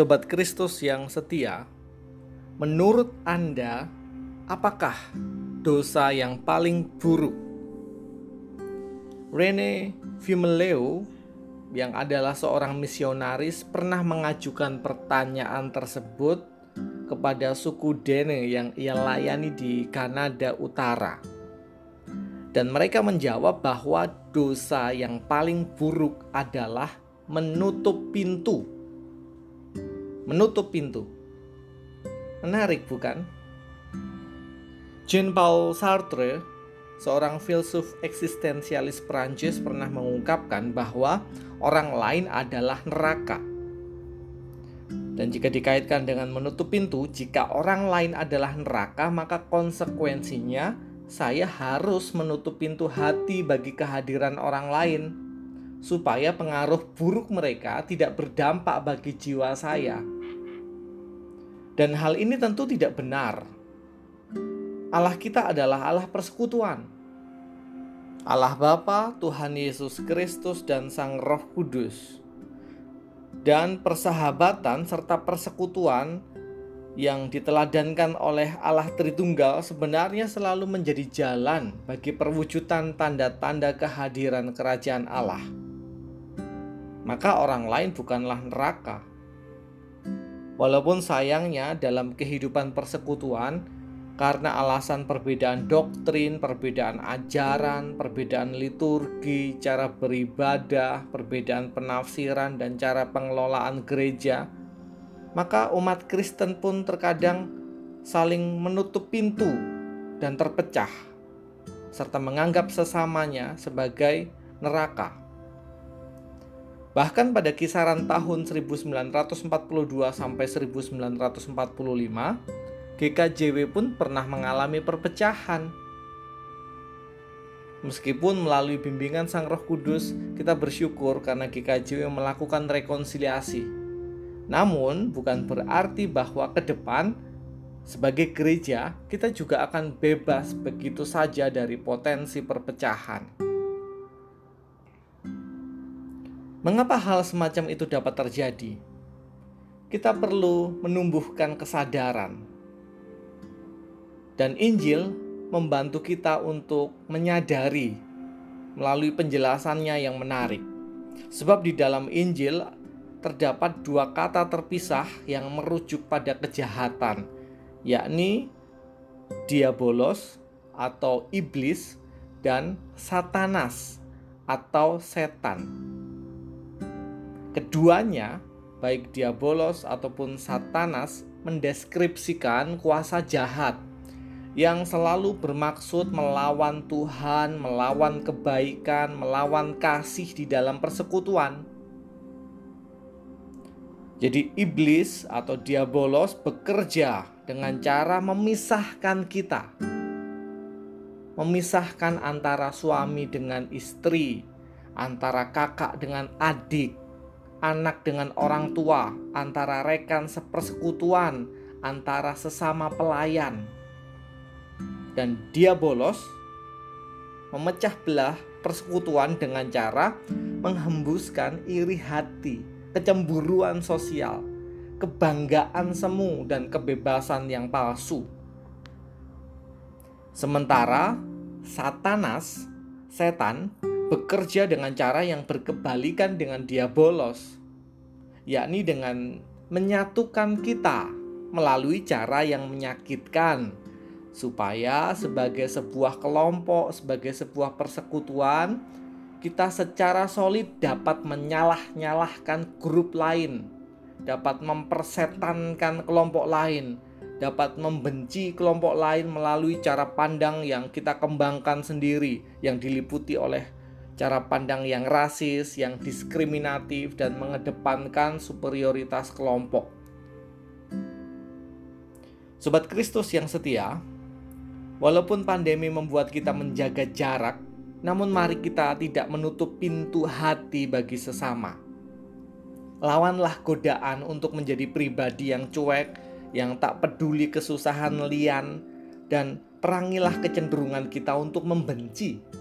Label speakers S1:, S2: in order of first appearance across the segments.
S1: Sobat Kristus yang setia, menurut Anda, apakah dosa yang paling buruk? Rene Fimeleo yang adalah seorang misionaris pernah mengajukan pertanyaan tersebut kepada suku Dene yang ia layani di Kanada Utara. Dan mereka menjawab bahwa dosa yang paling buruk adalah menutup pintu menutup pintu. Menarik bukan? Jean-Paul Sartre, seorang filsuf eksistensialis Prancis pernah mengungkapkan bahwa orang lain adalah neraka. Dan jika dikaitkan dengan menutup pintu, jika orang lain adalah neraka, maka konsekuensinya saya harus menutup pintu hati bagi kehadiran orang lain supaya pengaruh buruk mereka tidak berdampak bagi jiwa saya. Dan hal ini tentu tidak benar. Allah kita adalah Allah persekutuan. Allah Bapa, Tuhan Yesus Kristus dan Sang Roh Kudus. Dan persahabatan serta persekutuan yang diteladankan oleh Allah Tritunggal sebenarnya selalu menjadi jalan bagi perwujudan tanda-tanda kehadiran kerajaan Allah. Maka orang lain bukanlah neraka, Walaupun sayangnya dalam kehidupan persekutuan, karena alasan perbedaan doktrin, perbedaan ajaran, perbedaan liturgi, cara beribadah, perbedaan penafsiran, dan cara pengelolaan gereja, maka umat Kristen pun terkadang saling menutup pintu dan terpecah, serta menganggap sesamanya sebagai neraka. Bahkan pada kisaran tahun 1942 sampai 1945, GKJW pun pernah mengalami perpecahan. Meskipun melalui bimbingan Sang Roh Kudus, kita bersyukur karena GKJW melakukan rekonsiliasi. Namun, bukan berarti bahwa ke depan sebagai gereja kita juga akan bebas begitu saja dari potensi perpecahan. Mengapa hal semacam itu dapat terjadi? Kita perlu menumbuhkan kesadaran, dan Injil membantu kita untuk menyadari melalui penjelasannya yang menarik. Sebab di dalam Injil terdapat dua kata terpisah yang merujuk pada kejahatan, yakni diabolos atau iblis dan satanas atau setan. Keduanya, baik Diabolos ataupun Satanas, mendeskripsikan kuasa jahat yang selalu bermaksud melawan Tuhan, melawan kebaikan, melawan kasih di dalam persekutuan. Jadi, iblis atau diabolos bekerja dengan cara memisahkan kita, memisahkan antara suami dengan istri, antara kakak dengan adik, anak dengan orang tua, antara rekan sepersekutuan, antara sesama pelayan. Dan dia bolos memecah belah persekutuan dengan cara menghembuskan iri hati, kecemburuan sosial, kebanggaan semu dan kebebasan yang palsu. Sementara Satanas, setan bekerja dengan cara yang berkebalikan dengan diabolos, yakni dengan menyatukan kita melalui cara yang menyakitkan, supaya sebagai sebuah kelompok, sebagai sebuah persekutuan, kita secara solid dapat menyalah-nyalahkan grup lain, dapat mempersetankan kelompok lain, dapat membenci kelompok lain melalui cara pandang yang kita kembangkan sendiri, yang diliputi oleh cara pandang yang rasis, yang diskriminatif, dan mengedepankan superioritas kelompok. Sobat Kristus yang setia, walaupun pandemi membuat kita menjaga jarak, namun mari kita tidak menutup pintu hati bagi sesama. Lawanlah godaan untuk menjadi pribadi yang cuek, yang tak peduli kesusahan lian, dan perangilah kecenderungan kita untuk membenci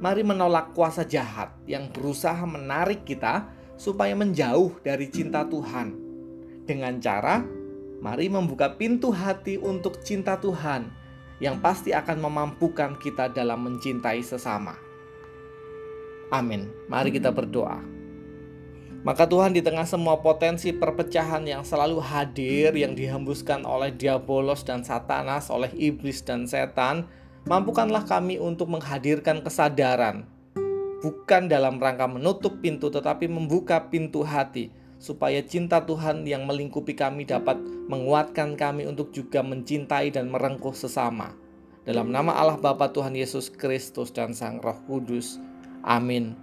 S1: Mari menolak kuasa jahat yang berusaha menarik kita supaya menjauh dari cinta Tuhan. dengan cara mari membuka pintu hati untuk cinta Tuhan yang pasti akan memampukan kita dalam mencintai sesama. Amin. Mari kita berdoa. Maka Tuhan di tengah semua potensi perpecahan yang selalu hadir yang dihembuskan oleh diabolos dan satanas, oleh iblis dan setan, mampukanlah kami untuk menghadirkan kesadaran bukan dalam rangka menutup pintu tetapi membuka pintu hati supaya cinta Tuhan yang melingkupi kami dapat menguatkan kami untuk juga mencintai dan merengkuh sesama. Dalam nama Allah Bapa Tuhan Yesus Kristus dan Sang Roh Kudus. Amin.